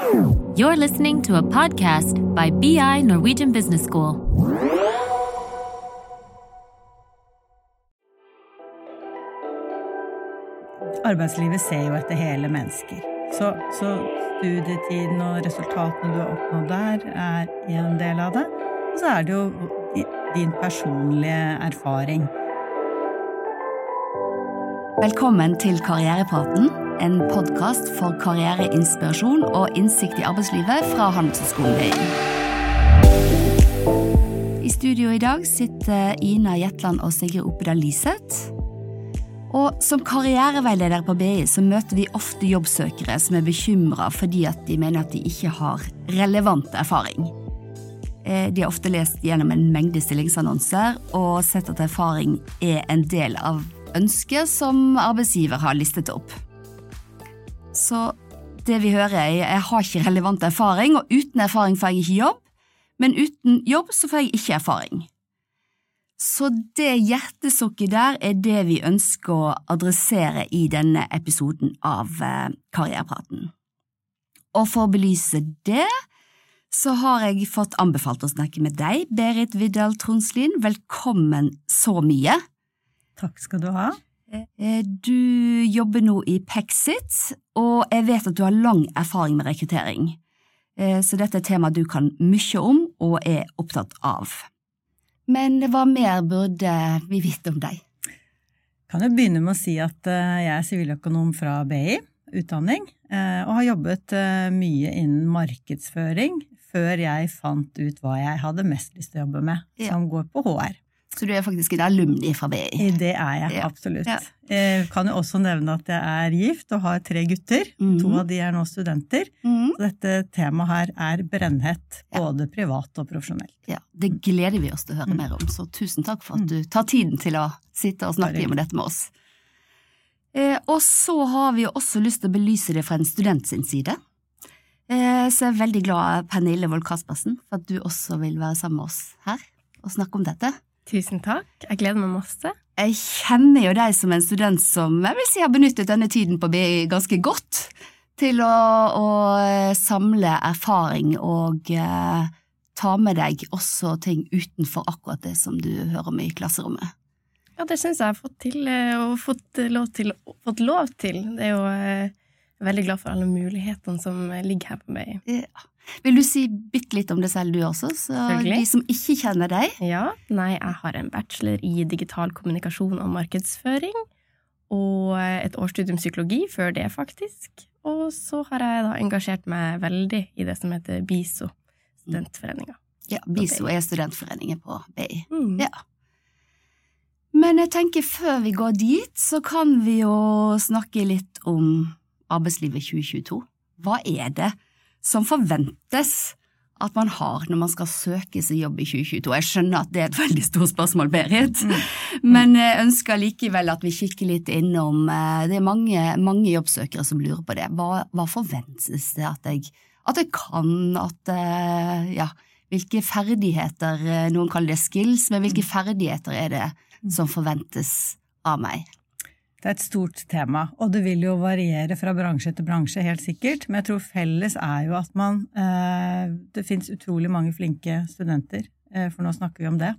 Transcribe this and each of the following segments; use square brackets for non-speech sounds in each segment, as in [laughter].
You're listening to a podcast by BI Norwegian Business School. Arbeidslivet ser jo etter hele mennesker. Så, så studietiden og resultatene du har oppnådd der, er en del av det. Og så er det jo din personlige erfaring. Velkommen til Karrierepraten, en podkast for karriereinspirasjon og innsikt i arbeidslivet fra Handelshøyskolen BI. I studio i dag sitter Ina Jetland og Sigrid Oppedal Liseth. Og som karriereveileder på BI så møter vi ofte jobbsøkere som er bekymra fordi at de mener at de ikke har relevant erfaring. Eh, De har ofte lest gjennom en mengde stillingsannonser og sett at erfaring er en del av ønsket som arbeidsgiver har listet opp. Så det vi hører er jeg har ikke relevant erfaring, og uten erfaring får jeg ikke jobb, men uten jobb så får jeg ikke erfaring. Så det hjertesukket der er det vi ønsker å adressere i denne episoden av eh, Karrierepraten. Og for å belyse det, så har jeg fått anbefalt å snakke med deg, Berit Vidal Tronslien. Velkommen så mye. Takk skal du ha. Eh, Du jobber nå i Pexit, og jeg vet at du har lang erfaring med rekruttering. Eh, Så dette er et tema du kan mye om og er opptatt av. Men hva mer burde vi vite om deg? Kan jo begynne med å si at eh, jeg er siviløkonom fra BI, utdanning, og har jobbet mye innen markedsføring før jeg fant ut hva jeg hadde mest lyst til å jobbe med, Ja. som går på HR. Så du er faktisk en alumni fra BI. Det er jeg, Ja. absolutt. Ja. Jeg kan jo også nevne at jeg er gift og har tre gutter. Mm. To av de er nå studenter. Mm. Så dette temaet her er brennhett, Ja. både privat og profesjonelt. Ja, det gleder vi oss til å høre mer om, så tusen takk for at du tar tiden til å sitte og snakke om dette med oss. Eh, og så har vi jo også lyst til å belyse det fra en student sin side. Eh, så jeg er veldig glad, Pernille Wold Kaspersen, for at du også vil være sammen med oss her og snakke om dette. Tusen takk. Jeg gleder meg masse. Jeg kjenner jo deg som en student som jeg vil si har benyttet denne tiden på BI ganske godt til å, å samle erfaring og eh, ta med deg også ting utenfor akkurat det som du hører om i klasserommet. Ja, det syns jeg jeg har fått til, eh, og fått lov til. Fått lov til. Det er jo eh, veldig glad for alle mulighetene som ligger her på meg. Ja. Vil du si bitte litt om det selv du også, så de som ikke kjenner deg? Ja, nei, jeg har en bachelor i digital kommunikasjon og markedsføring, og et årsstudium psykologi før det, faktisk. Og så har jeg da engasjert meg veldig i det som heter BISO, studentforeninga. Ja, BISO er studentforeningen på BI. Mm. Ja. Men jeg tenker før vi går dit, så kan vi jo snakke litt om arbeidslivet 2022. Hva er det som forventes at man har når man skal søke seg jobb i 2022? Jeg skjønner at det er et [laughs] veldig stort spørsmål, Berit, [laughs] men jeg ønsker likevel at vi kikker litt innom eh, Det er mange, mange jobbsøkere som lurer på det. Hva, hva forventes det at jeg, at jeg kan, at eh, ja, hvilke ferdigheter, eh, noen kaller det skills, men hvilke ferdigheter er det som forventes av meg? Det er et stort tema, og det vil jo variere fra bransje til bransje, helt sikkert. Men jeg tror felles er jo at man eh, Det fins utrolig mange flinke studenter, eh, for nå snakker vi om det,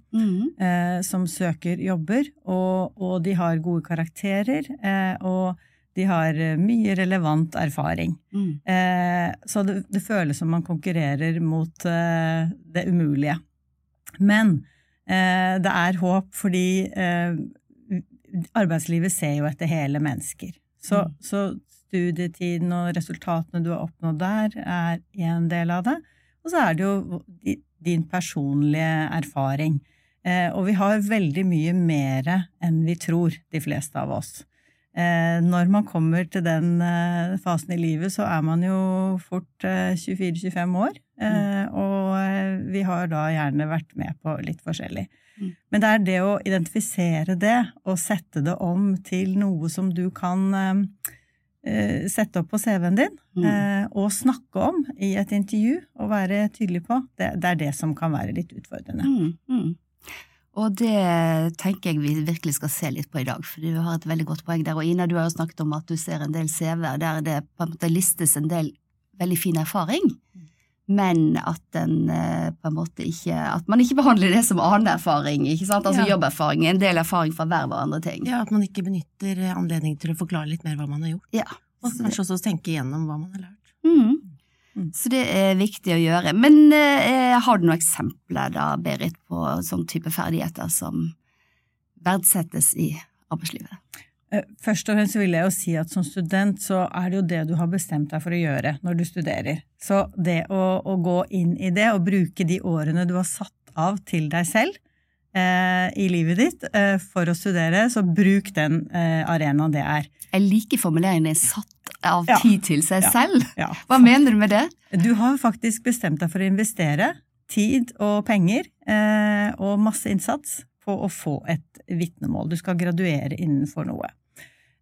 eh, som søker jobber, og, og de har gode karakterer, eh, og de har mye relevant erfaring. Mm. Eh, så det, det føles som man konkurrerer mot det umulige. Men eh, det er håp fordi eh, arbeidslivet ser jo etter hele mennesker. Så, Mm. så studietiden og resultatene du har oppnådd der, er en del av det. Og så er det jo din personlige erfaring. Eh, og vi har veldig mye mer enn vi tror, de fleste av oss. Eh, når man kommer til den eh, fasen i livet, så er man jo fort eh, 24-25 år. Eh, og eh, vi har da gjerne vært med på litt forskjellig. Mm. Men det er det å identifisere det og sette det om til noe som du kan eh, eh, sette opp på CV-en din Mm. eh, og snakke om i et intervju og være tydelig på, det, det er det som kan være litt utfordrende. Mm, mm. Og det tenker jeg vi virkelig skal se litt på i dag, for du har et veldig godt poeng der. Og Ina, du har jo snakket om at du ser en del CV-er der det på en måte listes en del veldig fin erfaring, men at den eh, på en måte ikke At man ikke behandler det som annen erfaring, ikke sant? Altså Ja. jobberfaring er en del erfaring fra hver og andre ting. Ja, at man ikke benytter anledning anledningen til å forklare litt mer hva man har gjort. Ja. Og kanskje også tenke igjennom hva man har lært. Mm. Mm. Så det er viktig å gjøre. Men eh, har du noen eksempler da, Berit, på sånn type ferdigheter som verdsettes i arbeidslivet? Eh, Først og fremst vil jeg jo si at som student så er det jo det du har bestemt deg for å gjøre når du studerer. Så det å, å gå inn i det og bruke de årene du har satt av til deg selv i livet ditt eh, for å studere, så bruk den eh, arenaen det er. Jeg liker formuleringen din 'satt av Ja. tid til seg Ja. selv'. Ja. Hva mener du med det? Du har faktisk bestemt deg for å investere tid og penger eh, og masse innsats på å få et vitnemål. Du skal graduere innenfor noe.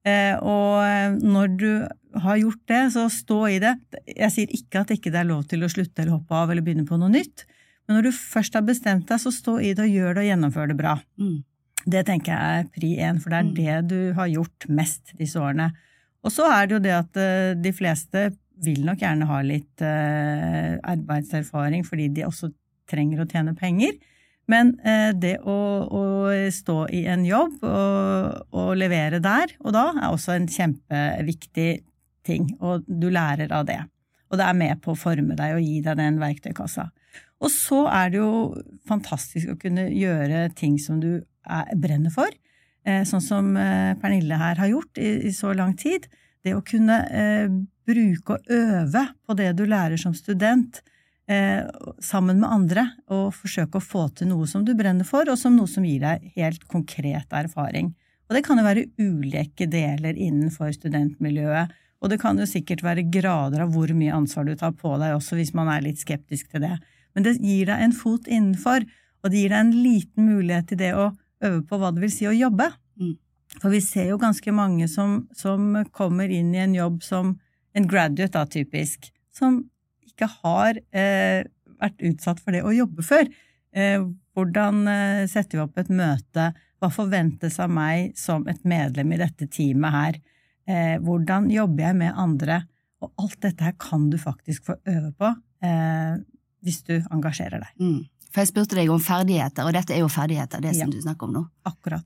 Eh, og eh, når du har gjort det, så stå i det. Jeg sier ikke at ikke det er lov til å slutte eller hoppe av eller begynne på noe nytt, men når du først har bestemt deg, så stå i det og gjør det og gjennomfør det bra. Mm. Det tenker jeg er pri én, for det er Mm. det du har gjort mest disse årene. Og så er det jo det at eh, de fleste vil nok gjerne ha litt eh, arbeidserfaring, fordi de også trenger å tjene penger. Men eh, det å, å stå i en jobb og, og levere der og da er også en kjempeviktig ting, og du lærer av det. Og det er med på å forme deg og gi deg den verktøykassa. Og så er det jo fantastisk å kunne gjøre ting som du er, brenner for, eh, sånn som eh, Pernille her har gjort i, i så lang tid. Det å kunne eh, bruke og øve på det du lærer som student, eh, sammen med andre, og forsøke å få til noe som du brenner for, og som noe som gir deg helt konkret erfaring. Og det kan jo være ulike deler innenfor studentmiljøet, og det kan jo sikkert være grader av hvor mye ansvar du tar på deg også, hvis man er litt skeptisk til det. Men det gir deg en fot innenfor, og det gir deg en liten mulighet til det å øve på hva det vil si å jobbe. Mm. For vi ser jo ganske mange som, som kommer inn i en jobb som en graduate, da, typisk, som ikke har eh, vært utsatt for det å jobbe før. Eh, hvordan eh, setter vi opp et møte? Hva forventes av meg som et medlem i dette teamet her? Eh, hvordan jobber jeg med andre? Og alt dette her kan du faktisk få øve på eh, hvis du engasjerer deg. Mm. For jeg spurte deg om ferdigheter, og dette er jo ferdigheter, det som du snakker om nå. Akkurat.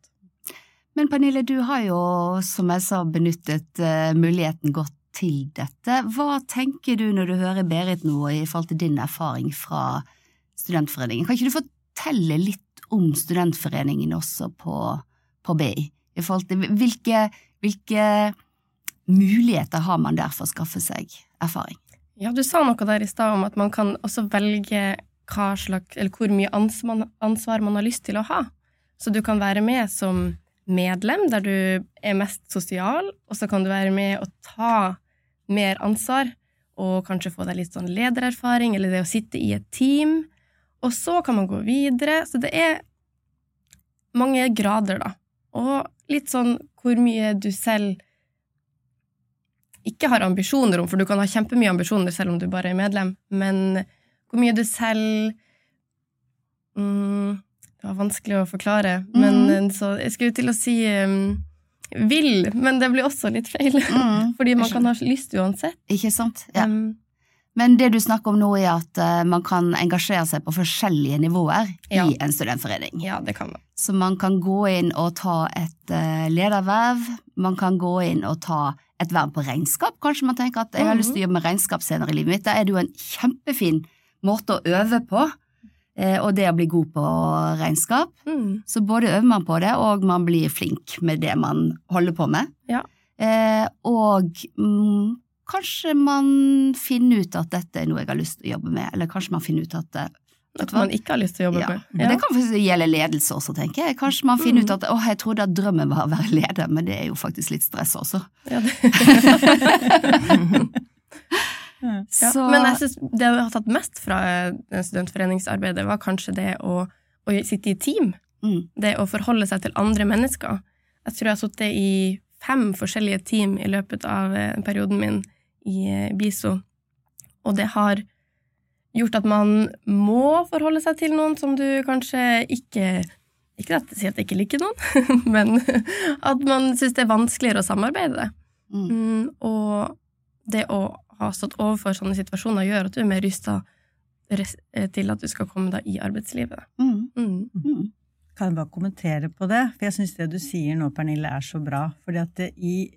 Men Pernille, du har jo, som jeg sa, benyttet uh, muligheten godt til dette. Hva tenker du når du hører Berit nå i forhold til din erfaring fra studentforeningen? Kan ikke du fortelle litt om studentforeningen også på, på BI? I forhold til hvilke, hvilke muligheter har man der for å skaffe seg erfaring? Ja, du sa noe der i stad om at man kan også velge slags, hvor mye ansvar man har lyst til å ha. Så du kan være med som medlem, der du er mest sosial, og så kan du være med og ta mer ansvar, og kanskje få deg litt sånn ledererfaring, eller det å sitte i et team. Og så kan man gå videre. Så det er mange grader, da. Og litt sånn hvor mye du selv ikke har ambisjoner om, for du kan ha kjempemye ambisjoner selv om du bare er medlem, men hvor mye du selv mm, Det var vanskelig å forklare, men Mhm. så jeg skulle til å si um, vil, men det blir også litt feil. Mm, [laughs] Fordi man kan ha lyst uansett. Ikke sant? Ja. Um, Men det du snakker om nå, er at eh, man kan engasjere seg på forskjellige nivåer Ja. i en studentforening. ja, det kan man. Så man kan gå inn og ta et eh, lederverv, man kan gå inn og ta et verv på regnskap. Kanskje man tenker at jeg har Mhm. lyst til å jobbe med regnskap senere i livet mitt. Da er det jo en kjempefin måte å øve på, eh, og det å bli god på regnskap. Mm. Så både øver man på det, og man blir flink med det man holder på med. Ja. Eh, og mm, kanskje man finner ut at dette er noe jeg har lyst til å jobbe med, eller kanskje man finner ut at hva? man ikke har lyst til å jobbe ja. med. Ja. det kan faktisk gjelde ledelse også, tenker jeg. Kanskje man finner Mm. ut at åh, jeg trodde at drømmen var å være leder, men det er jo faktisk litt stress også. Ja, [laughs] Så, Men jeg synes det jeg har tatt mest fra eh, studentforeningsarbeidet, var kanskje det å, å sitte i team. mm, Det å forholde seg til andre mennesker. Jeg tror jeg har sittet i fem forskjellige team i løpet av eh, perioden min i eh, BISO, og det har gjort at man må forholde seg til noen som du kanskje ikke Ikke at jeg sier at jeg ikke liker noen, [laughs] men at man syns det er vanskeligere å samarbeide. mm, Mm, og det å ha stått overfor sånne situasjoner, gjør at du er mer rusta til at du skal komme deg i arbeidslivet. Mm. Mm. Mm. Kan jeg bare kommentere på det? For jeg syns det du sier nå, Pernille, er så bra. Fordi at det i,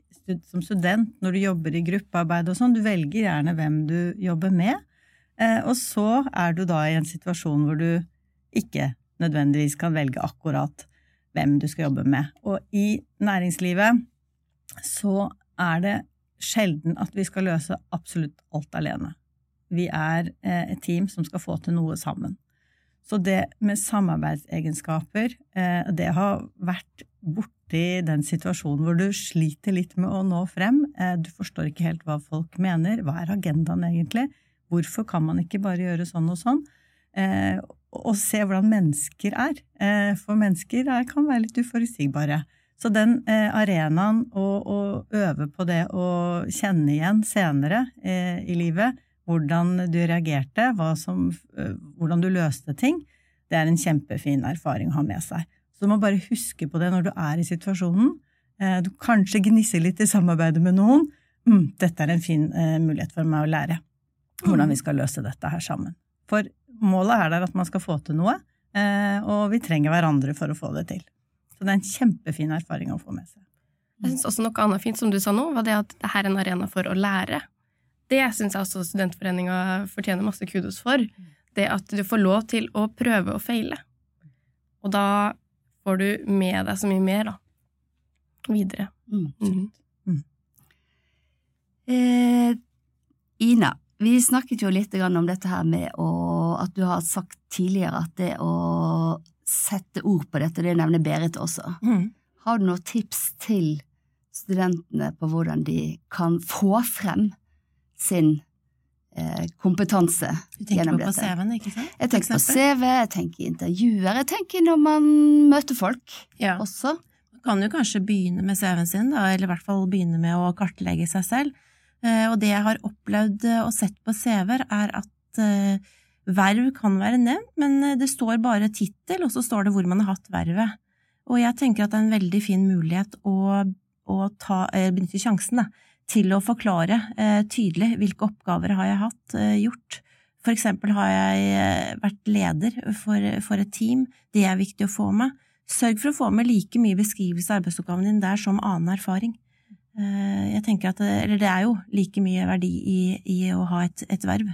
som student, når du jobber i gruppearbeid og sånn, du velger gjerne hvem du jobber med. Eh, og så er du da i en situasjon hvor du ikke nødvendigvis kan velge akkurat hvem du skal jobbe med. Og i næringslivet så er det sjelden at vi skal løse absolutt alt alene. Vi er eh, et team som skal få til noe sammen. Så det med samarbeidsegenskaper, eh, det har vært borti den situasjonen hvor du sliter litt med å nå frem. Du forstår ikke helt hva folk mener. Hva er agendaen egentlig? Hvorfor kan man ikke bare gjøre sånn og sånn? Og se hvordan mennesker er. For mennesker er, kan være litt uforutsigbare. Så den arenaen å, å, øve på det å kjenne igjen senere i livet, hvordan du reagerte, som, hvordan du løste ting, det er en kjempefin erfaring å ha med seg. Så du må bare huske på det når du er i situasjonen. Du kanskje gnisser litt i samarbeidet med noen. Mm, dette er en fin mulighet for meg å lære hvordan vi skal løse dette her sammen. For målet er der at man skal få til noe, uh, og vi trenger hverandre for å få det til. Så det er en kjempefin erfaring å få med seg. Jeg synes også Noe annet fint som du sa nå, var det at dette er en arena for å lære. Det syns jeg også Studentforeninga fortjener masse kudos for. Det at du får lov til å prøve og feile. Og da får du med deg så mye mer da, videre. Mm. Mm. Eh, Ina, vi snakket jo litt om dette her med å, at du har sagt tidligere at det å sette ord på dette, det nevner Berit også. Mm. Har du noen tips til studentene på hvordan de kan få frem sin eh, kompetanse Du tenker på? CV-en, ikke sant? Jeg tenker på CV, jeg tenker intervjuer, jeg tenker når man møter folk Ja. også. Man kan jo kanskje begynne med CV-en sin, da, eller i hvert fall begynne med å kartlegge seg selv. Eh, Og det jeg har opplevd eh, og sett på CV-er, er at eh, verv kan være nevnt, men det står bare tittel, og så står det hvor man har hatt vervet. Og jeg tenker at det er en veldig fin mulighet å, å ta, benytte sjansen da, til å forklare tydelig hvilke oppgaver har jeg hatt, eh, gjort. For eksempel har jeg vært leder for, for et team, det er viktig å få med. Sørg for å få med like mye beskrivelse av arbeidsoppgaven din der som annen erfaring. Eh, Jeg tenker at, det- eller det er jo like mye verdi i, i å ha et, et verv.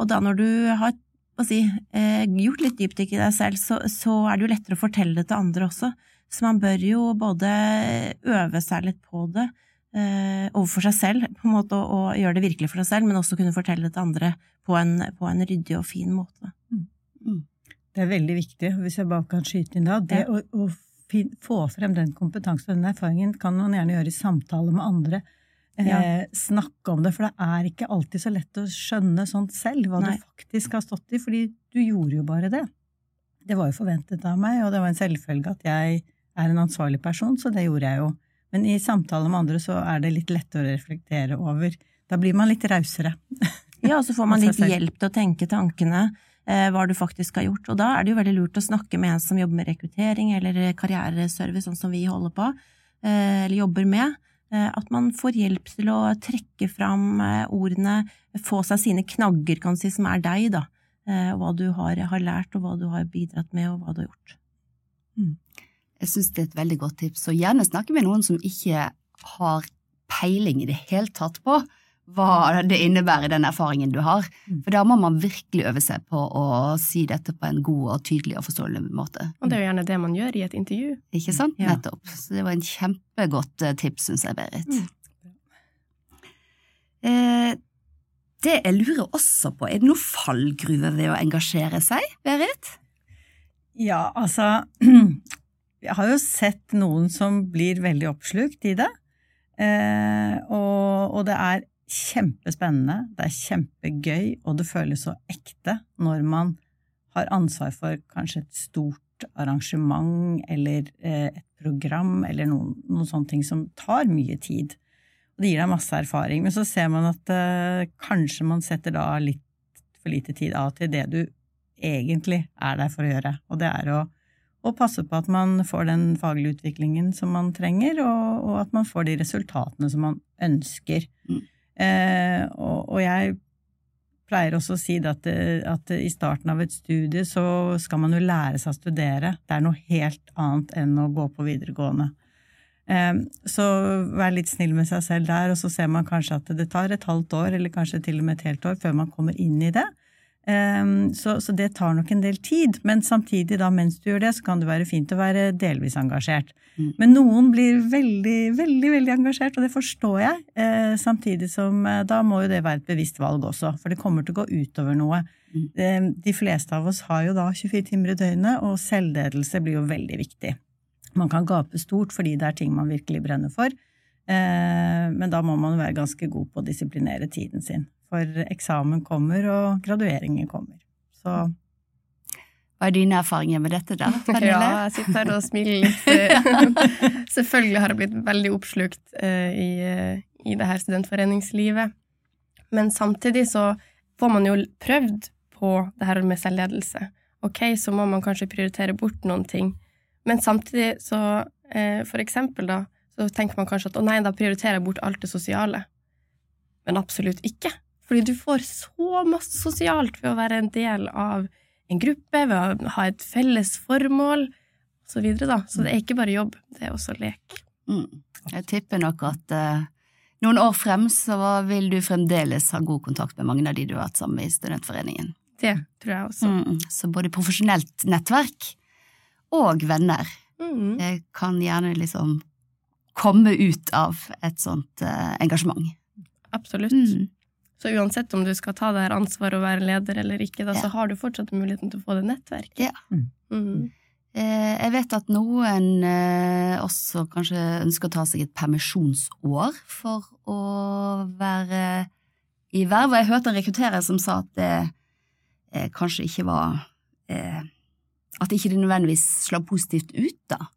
Og da når du har si, eh, gjort litt dypdykk i deg selv, så, så er det jo lettere å fortelle det til andre også. Så man bør jo både øve seg litt på det eh, overfor seg selv, på en måte, og, gjøre det virkelig for seg selv, men også kunne fortelle det til andre på en, på en ryddig og fin måte. Det er veldig viktig, hvis jeg bare kan skyte inn da. Det Ja. å, å få frem den kompetansen og den erfaringen kan man gjerne gjøre i samtale med andre. Eh, Ja. Snakke om det, for det er ikke alltid så lett å skjønne sånt selv, hva Nei. du faktisk har stått i, fordi du gjorde jo bare det. Det var jo forventet av meg, og det var en selvfølge at jeg er en ansvarlig person, så det gjorde jeg jo. Men i samtale med andre så er det litt lettere å reflektere over. Da blir man litt rausere. Ja, og så får [laughs] man litt hjelp til å tenke tankene, hva du faktisk har gjort. Og da er det jo veldig lurt å snakke med en som jobber med rekruttering eller karriereservice, sånn som vi holder på, eh, eller jobber med. Eh, at man får hjelp til å trekke fram eh, ordene, få seg sine knagger, kan si, som er deg, da. Eh, hva du har, har lært, og hva du har bidratt med, og hva du har gjort. Jeg syns det er et veldig godt tips, og gjerne snakke med noen som ikke har peiling i det hele tatt på hva det innebærer, den erfaringen du har. Mm. For da må man virkelig øve seg på å si dette på en god og tydelig og forståelig måte. Og det er jo gjerne det man gjør i et intervju. Ikke sant? Ja. Nettopp. Så det var en kjempegodt eh, tips, syns jeg, Berit. Eh, det jeg lurer også på, er det noen fallgruver ved å engasjere seg, Berit? Ja, altså [clears throat] Jeg har jo sett noen som blir veldig oppslukt i det. Eh, og, og det er kjempespennende, det er kjempegøy, og det føles så ekte når man har ansvar for kanskje et stort arrangement eller eh, et program eller noen, noen sånne ting som tar mye tid. Og det gir deg masse erfaring, men så ser man at eh, kanskje man setter da litt for lite tid av til det du egentlig er der for å gjøre, og det er å, å passe på at man får den faglige utviklingen som man trenger, og, og at man får de resultatene som man ønsker. Mm. Eh, og, og jeg pleier også å si det at, at, i starten av et studie så skal man jo lære seg å studere. Det er noe helt annet enn å gå på videregående. Ehm, så vær litt snill med seg selv der, og så ser man kanskje at det tar et halvt år, eller kanskje til og med et helt år, før man kommer inn i det. Ehm, så, så det tar nok en del tid, men samtidig da mens du gjør det, så kan det være fint å være delvis engasjert. Mm. Men noen blir veldig, veldig veldig engasjert, og det forstår jeg. Eh, samtidig som eh, da må jo det være et bevisst valg også, for det kommer til å gå utover noe. Mm. Eh, de fleste av oss har jo da 24 timer i døgnet, og selvledelse blir jo veldig viktig. Man kan gape stort fordi det er ting man virkelig brenner for, men da må man være ganske god på å disiplinere tiden sin. For eksamen kommer, og gradueringen kommer. Så hva er dine erfaringer med dette, da? Pernille? Ja, jeg sitter her og smiler litt. [laughs] Selvfølgelig har jeg blitt veldig oppslukt uh, i, uh, i det her studentforeningslivet. Men samtidig så får man jo prøvd på det her med selvledelse. Ok, så må man kanskje prioritere bort noen ting. Men samtidig så, uh, for eksempel, da, så tenker man kanskje at å nei, da prioriterer jeg bort alt det sosiale. Men absolutt ikke. Fordi du får så masse sosialt ved å være en del av en gruppe, ved å ha et felles formål, og så videre, da. Så det er ikke bare jobb, det er også lek. Mm. Jeg tipper nok at uh, noen år frem så vil du fremdeles ha god kontakt med mange av de du har hatt sammen med i Studentforeningen. Det tror jeg også. Mm. Så både profesjonelt nettverk og venner mm. kan gjerne liksom komme ut av et sånt uh, engasjement. Absolutt. Mm. Så uansett om du skal ta det her ansvaret og være leder eller ikke, da, ja. så har du fortsatt muligheten til å få det nettverket. Ja. Mm. mm. Eh, jeg vet at noen eh, også kanskje ønsker å ta seg et permisjonsår for å være i verv. Og jeg hørte en rekrutterer som sa at det eh, kanskje ikke var At ikke det nødvendigvis slår positivt ut, da.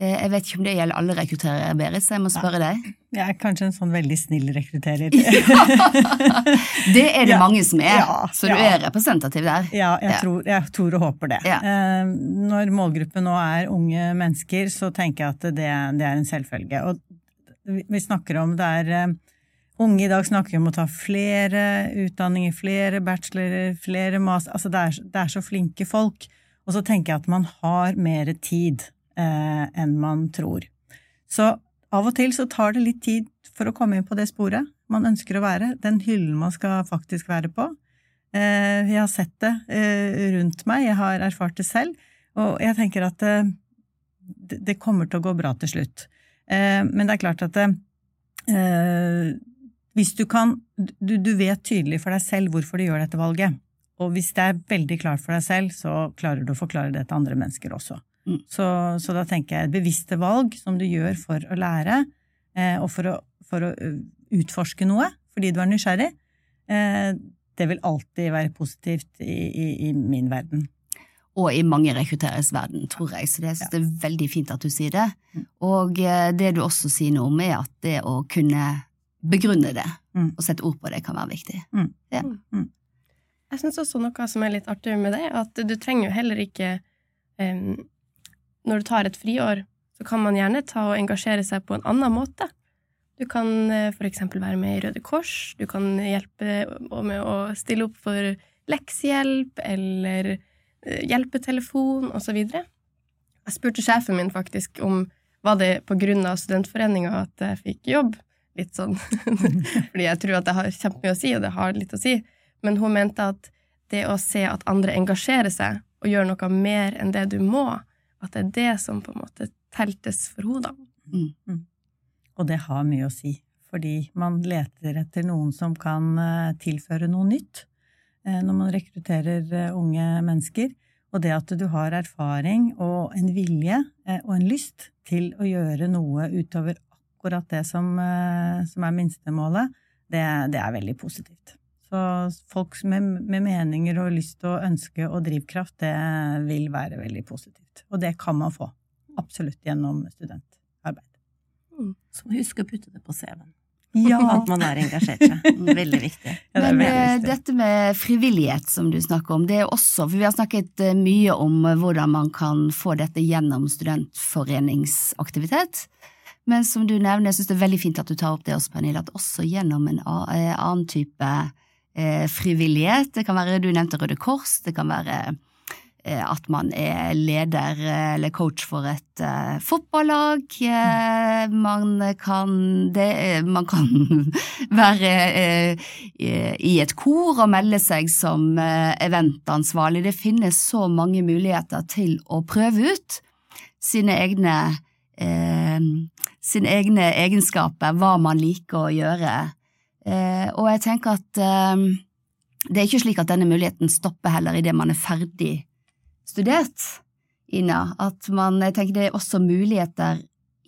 Eh, jeg vet ikke om det gjelder alle rekrutterere, Berit, så jeg må spørre deg. Jeg er kanskje en sånn veldig snill rekrutterer. [laughs] det er det ja. mange som er, ja, så du er representativ der. Ja, jeg, Tror, jeg tror, og håper det. Eh, når målgruppen nå er unge mennesker, så tenker jeg at det, det er en selvfølge. Og vi snakker om det er eh, Unge i dag snakker om å ta flere utdanninger, flere bachelorer, flere master Altså det er, det er så flinke folk. Og så tenker jeg at man har mer tid eh, enn man tror. Så av og til så tar det litt tid for å komme inn på det sporet man ønsker å være, den hyllen man skal faktisk være på. Eh, jeg har sett det eh, rundt meg, jeg har erfart det selv, og jeg tenker at eh, det kommer til å gå bra til slutt. Eh, men det er klart at eh, hvis du kan du, du vet tydelig for deg selv hvorfor du gjør dette valget, og hvis det er veldig klart for deg selv, så klarer du å forklare det til andre mennesker også. Mm. Så, så, da tenker jeg bevisste valg som du gjør for å lære, eh, og for å, for å, utforske noe fordi du er nysgjerrig, eh, det vil alltid være positivt i, i, i, min verden. Og i mange rekrutteres verden, tror jeg, så det, jeg det er veldig fint at du sier det. Mm. Og eh, det du også sier noe om, er at det å kunne begrunne det mm. og sette ord på det, kan være viktig. Mm. Ja. Mm. Jeg syns også noe som er litt artig med det, at du trenger jo heller ikke um, når du tar et friår, så kan man gjerne ta og engasjere seg på en annen måte. Du kan f.eks. for eksempel være med i Røde Kors, du kan hjelpe med å stille opp for leksehjelp eller eh, hjelpetelefon osv. Jeg spurte sjefen min faktisk om var det på grunn av studentforeninga at jeg fikk jobb. Litt sånn [laughs] fordi jeg tror at det har kjempemye å si, og det har litt å si. Men hun mente at det å se at andre engasjerer seg og gjør noe mer enn det du må, at det er det som på en måte teltes for hodene. Mm. Mm. Og det har mye å si, fordi man leter etter noen som kan eh, tilføre noe nytt eh, når man rekrutterer eh, unge mennesker. Og det at du har erfaring og en vilje og en lyst til å gjøre noe utover akkurat det som, som er minstemålet, det, det er veldig positivt. Så folk med, med, meninger og lyst og ønske og drivkraft, det vil være veldig positivt. Og det kan man få. Absolutt gjennom studentarbeid. Mm. Så husk å putte det på CV-en. Ja. [laughs] At man har engasjert seg. [laughs] Veldig viktig. Ja, Men veldig viktig. dette med frivillighet som du snakker om, det er også For vi har snakket eh, mye om hvordan man kan få dette gjennom studentforeningsaktivitet. Men som du nevner, jeg synes det er veldig fint at du tar opp det også, Pernille, at også gjennom en annen type eh, frivillighet. Det kan være, du nevnte Røde Kors, det kan være eh, at man er leder eh, eller coach for et eh, fotballag. Eh, man kan, det, eh, man kan [laughs] være i et kor og melde seg som eventansvarlig. Det finnes så mange muligheter til å prøve ut sine egne sine egne egenskaper, hva man liker å gjøre. Eh, og jeg tenker at eh, det er ikke slik at denne muligheten stopper heller idet man er ferdig studert, Ina. At man, jeg tenker det er også muligheter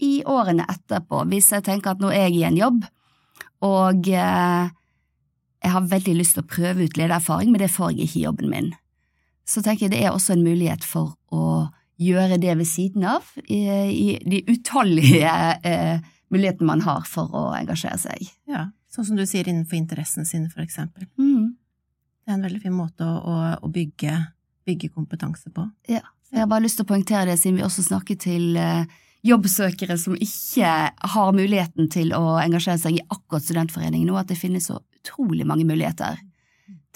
i årene etterpå. Hvis jeg tenker at nå er jeg i en jobb, og eh, jeg har veldig lyst til å prøve ut ledererfaring, men det får jeg ikke i jobben min. Så tenker jeg det er også en mulighet for å gjøre det ved siden av, i, de utallige eh, mulighetene man har for å engasjere seg. Ja, sånn som du sier innenfor interessene sine, for eksempel. Mm. Det er en veldig fin måte å, å, å bygge, bygge kompetanse på. Ja. Jeg har bare lyst til å poengtere det, siden vi også snakker til eh, jobbsøkere som ikke har muligheten til å engasjere seg i akkurat studentforeningen nå, at det finnes så utrolig mange muligheter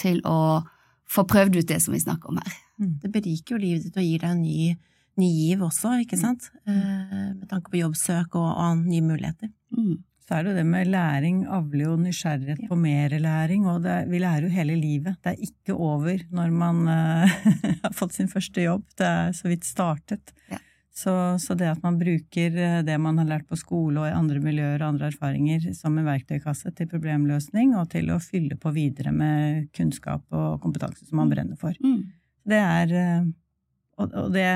til å få prøvd ut det som vi snakker om her. Det beriker jo livet ditt og gir deg en ny, ny giv også, ikke sant? Eh, med tanke på jobbsøk og, og nye muligheter. Mm. Så er det jo det med læring avler jo nysgjerrighet på mer læring, og det, vi lærer jo hele livet. Det er ikke over når man [laughs] har fått sin første jobb. Det er så vidt startet. Ja. Så, så det at man bruker eh, det man har lært på skole og i andre miljøer og andre erfaringer som en verktøykasse til problemløsning, og til å fylle på videre med kunnskap og kompetanse som man brenner for. Mm. Det er eh, og det,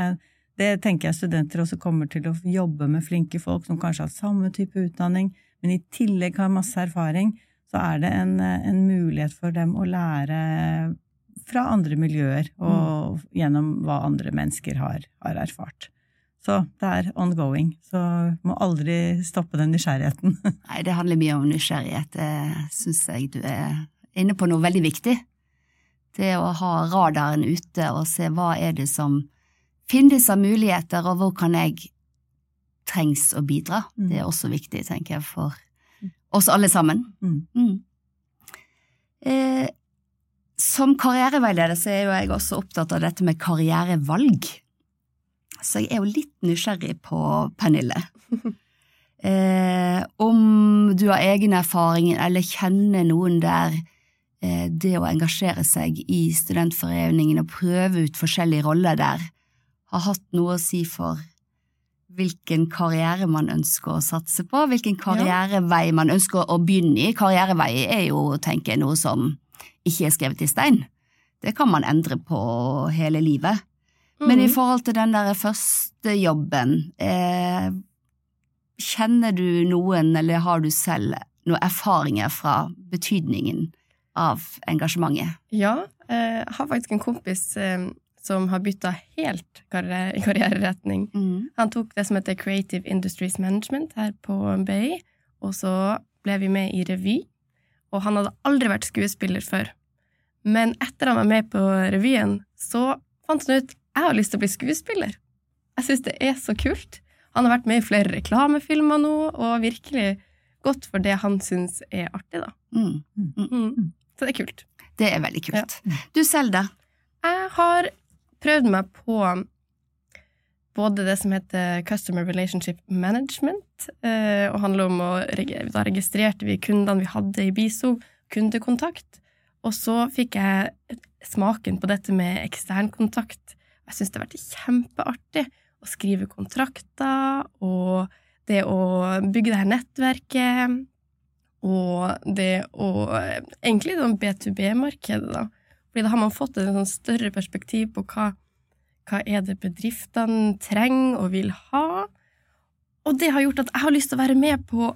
det tenker jeg studenter også kommer til å jobbe med flinke folk som kanskje har samme type utdanning, men i tillegg har masse erfaring, så er det en, en mulighet for dem å lære fra andre miljøer og gjennom hva andre mennesker har, har erfart. Så det er ongoing, så må aldri stoppe den nysgjerrigheten. [laughs] Nei, det handler mye om nysgjerrighet. Det syns jeg du er inne på noe veldig viktig. Det å ha radaren ute og se hva er det som finnes av muligheter, og hvor kan jeg trengs å bidra. Mm. Det er også viktig, tenker jeg, for oss alle sammen. Mm. Mm. Eh, som karriereveileder så er jo jeg også opptatt av dette med karrierevalg. Så jeg er jo litt nysgjerrig på Pernille. [laughs] Eh, om du har egen erfaring eller kjenner noen der eh, det å engasjere seg i studentforeningen og prøve ut forskjellige roller der, har hatt noe å si for hvilken karriere man ønsker å satse på, hvilken karrierevei man ønsker å begynne i. Karrierevei er jo, tenker jeg, noe som ikke er skrevet i stein. Det kan man endre på hele livet. Men i Mhm. forhold til den der første jobben, eh, kjenner du noen, eller har du selv noen erfaringer fra betydningen av engasjementet? Ja, eh, jeg har faktisk en kompis eh, som har bytta helt karriere, karriereretning. Mm. Han tok det som heter Creative Industries Management her på BI, og så ble vi med i revy. Og han hadde aldri vært skuespiller før. Men etter han var med på revyen, så fant han ut jeg har lyst til å bli skuespiller. Jeg syns det er så kult. Han har vært med i flere reklamefilmer nå, og virkelig gått for det han syns er artig, da. Mm. Mm. Så det er kult. Det er veldig kult. Du selv, da? Jeg har prøvd meg på både det som heter Customer Relationship Management, eh, og handler om å Da registrerte vi kundene vi hadde i BISO, kundekontakt, og så fikk jeg smaken på dette med eksternkontakt. Jeg syns det har vært kjempeartig å skrive kontrakter, og det å bygge det her nettverket, og det å Egentlig sånn B2B-markedet, da. Fordi da har man fått et sånn større perspektiv på hva, hva er det bedriftene trenger og vil ha. Og det har gjort at jeg har lyst til å være med på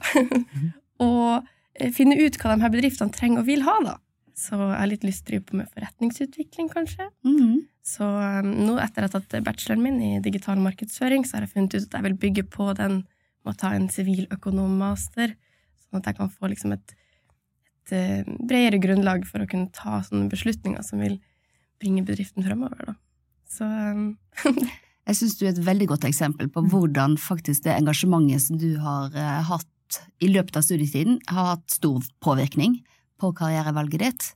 [laughs] å eh, finne ut hva de her bedriftene trenger og vil ha, da. Så jeg har litt lyst til å drive på med forretningsutvikling, kanskje. Mm. Så um, nå etter at jeg har tatt bacheloren min i digital markedsføring, så har jeg funnet ut at jeg vil bygge på den med å ta en siviløkonommaster, sånn at jeg kan få liksom et, et eh, bredere grunnlag for å kunne ta sånne beslutninger som vil bringe bedriften fremover, da. Så um, [laughs] Jeg syns du er et veldig godt eksempel på hvordan faktisk det engasjementet som du har eh, hatt i løpet av studietiden, har hatt stor påvirkning på karrierevalget ditt.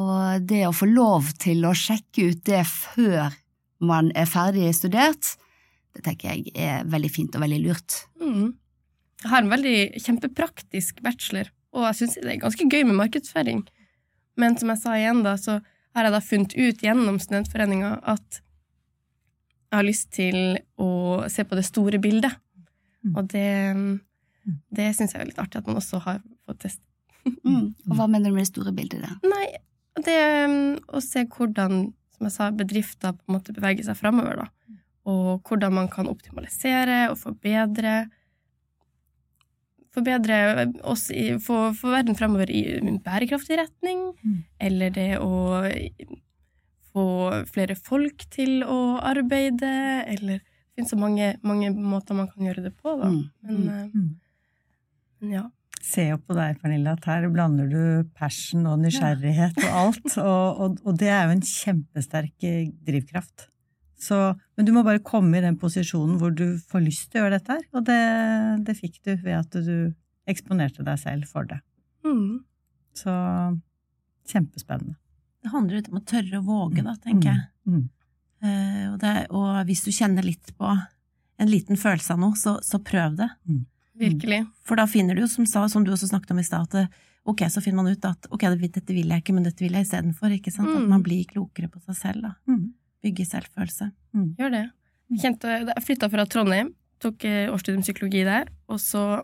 Og det å få lov til å sjekke ut det før man er ferdig studert, det tenker jeg er veldig fint og veldig lurt. Mm. Jeg har en veldig kjempepraktisk bachelor, og jeg syns det er ganske gøy med markedsføring. Men som jeg sa igjen, da, så har jeg da funnet ut gjennom studentforeninga at jeg har lyst til å se på det store bildet. Mm. Og det, det syns jeg er litt artig at man også har fått teste. [laughs] Mm. Og hva mener du med det store bildet da? Nei, det um, å se hvordan, som jeg sa, bedrifter på en måte beveger seg framover. Og hvordan man kan optimalisere og forbedre Forbedre oss i, få, få verden fremover i en bærekraftig retning, Mm. eller det å få flere folk til å arbeide, eller Det finnes så mange, mange måter man kan gjøre det på, da. Mm. Men, eh, Mm. men ja. Se jo på deg, Pernille, at her blander du passion og nysgjerrighet og alt. Og, og, og det er jo en kjempesterk eh, drivkraft. Så, men du må bare komme i den posisjonen hvor du får lyst til å gjøre dette her. Og det, det fikk du ved at du eksponerte deg selv for det. Mm. Så kjempespennende. Det handler litt om å tørre å våge, da, tenker jeg. Mm. Eh, og, det, og hvis du kjenner litt på en liten følelse av noe, så, så prøv det. Virkelig. For da finner du jo, som, som du også snakket om i stad, at ok, så finner man ut at ok, dette vil jeg ikke, men dette vil jeg istedenfor. At Mm. man blir klokere på seg selv, da. Mm. Bygge selvfølelse. Gjør det. Kjente, jeg flytta fra Trondheim, tok eh, årsstudium psykologi der, og så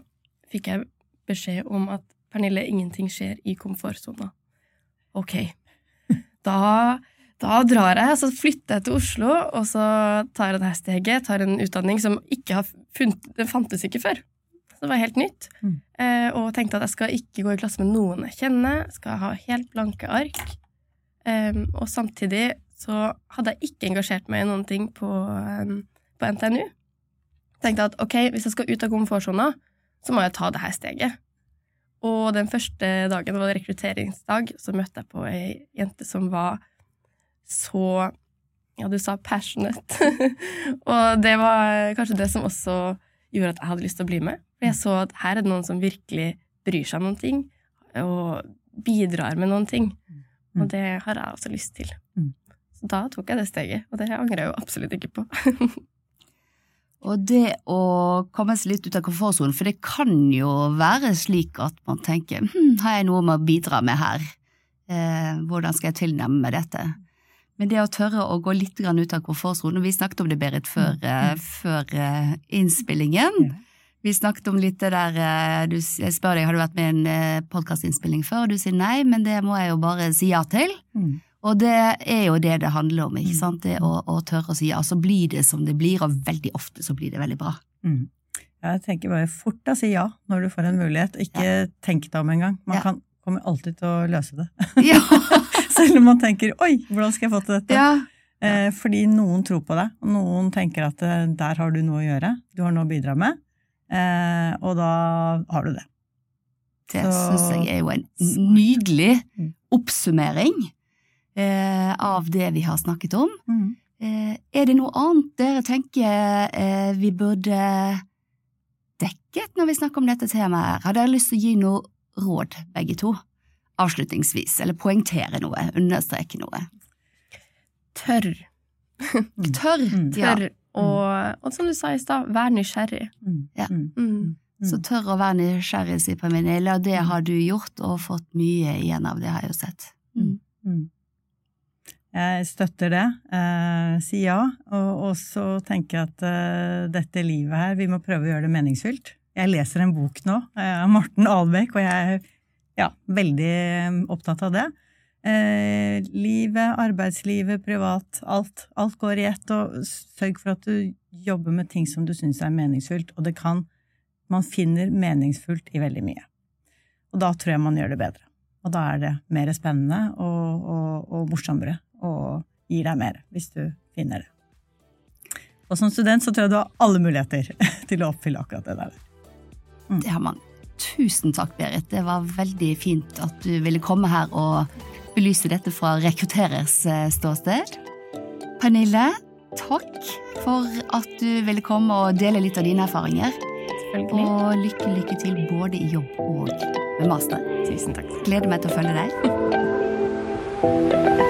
fikk jeg beskjed om at Pernille, ingenting skjer i komfortsona. Ok. [laughs] Da, da drar jeg, så flytter jeg til Oslo, og så tar jeg det her steget, tar en utdanning som ikke har funnet, den fantes ikke før. Så det var helt nytt. Mm. Eh, og tenkte at jeg skal ikke gå i klasse med noen jeg kjenner, skal ha helt blanke ark. Em, og samtidig så hadde jeg ikke engasjert meg i noen ting på, på NTNU. Tenkte at ok, hvis jeg skal ut av komfortsona, så må jeg ta det her steget. Og den første dagen, det var rekrutteringsdag, så møtte jeg på ei jente som var så Ja, du sa passionate. [laughs] og det var kanskje det som også gjorde at jeg hadde lyst til å bli med. For jeg så at her er det noen som virkelig bryr seg om noen ting, og bidrar med noen ting. Og det har jeg også lyst til. Mm. Så da tok jeg det steget, og det angrer jeg jo absolutt ikke på. [laughs] Og det å komme seg litt ut av komfortsonen, for det kan jo være slik at man tenker hm, har jeg noe med å bidra med her? Eh, hvordan skal jeg tilnærme meg dette? Men det å tørre å gå litt grann ut av komfortsonen, vi snakket om det, Berit, før, eh, før eh, innspillingen. Vi snakket om litt det der eh, du, Jeg spør deg, har du vært med i en eh, podkastinnspilling før? Og du sier nei, men det må jeg jo bare si ja til. Mm. Og det er jo det det handler om, ikke sant? Det å, å tørre å si ja. Så blir det som det blir, og veldig ofte så blir det veldig bra. Mm. Jeg tenker bare fort å si ja når du får en mulighet, ikke tenk deg om engang. Man Ja. kan, kommer alltid til å løse det. [laughs] Ja, [laughs] Selv om man tenker 'oi, hvordan skal jeg få til dette'? ja. Eh, fordi noen tror på deg, og noen tenker at eh, der har du noe å gjøre, du har noe å bidra med, eh, og da har du det. Det syns jeg er jo en nydelig Mm. oppsummering eh, av det vi har snakket om. Eh, er det noe annet dere tenker eh, vi burde dekket når vi snakker om dette temaet? Har dere lyst til å gi noe råd, begge to? Avslutningsvis, eller poengtere noe, understreke noe? Tørr. [laughs] Tørr! Mm. Ja. Tørr. Og, og som du sa i stad, vær nysgjerrig. Mm. Ja. Mm. Mm. Så tørr å være nysgjerrig, sier Pernille, og det har du gjort og fått mye igjen av, det har jeg jo sett. Mm. Jeg støtter det. Eh, si ja. Og, og så tenker jeg at eh, dette livet her, vi må prøve å gjøre det meningsfylt. Jeg leser en bok nå eh, av Morten Albeck, og jeg er ja, veldig eh, opptatt av det. Eh, livet, arbeidslivet, privat, alt. Alt går i ett. Og sørg for at du jobber med ting som du syns er meningsfylt. Og det kan Man finner meningsfullt i veldig mye. Og da tror jeg man gjør det bedre. Og da er det mer spennende og, og, og morsommere og gir deg mer, hvis du finner det. Og som student så tror jeg du har alle muligheter [laughs] til å oppfylle akkurat det der. Mm. Det har man. Tusen takk, Berit. Det var veldig fint at du ville komme her og belyse dette fra rekrutterers eh, ståsted. Pernille, takk for at du ville komme og dele litt av dine erfaringer. Og lykke, lykke til både i jobb og med master. Tusen takk. Gleder meg til å følge deg. [laughs]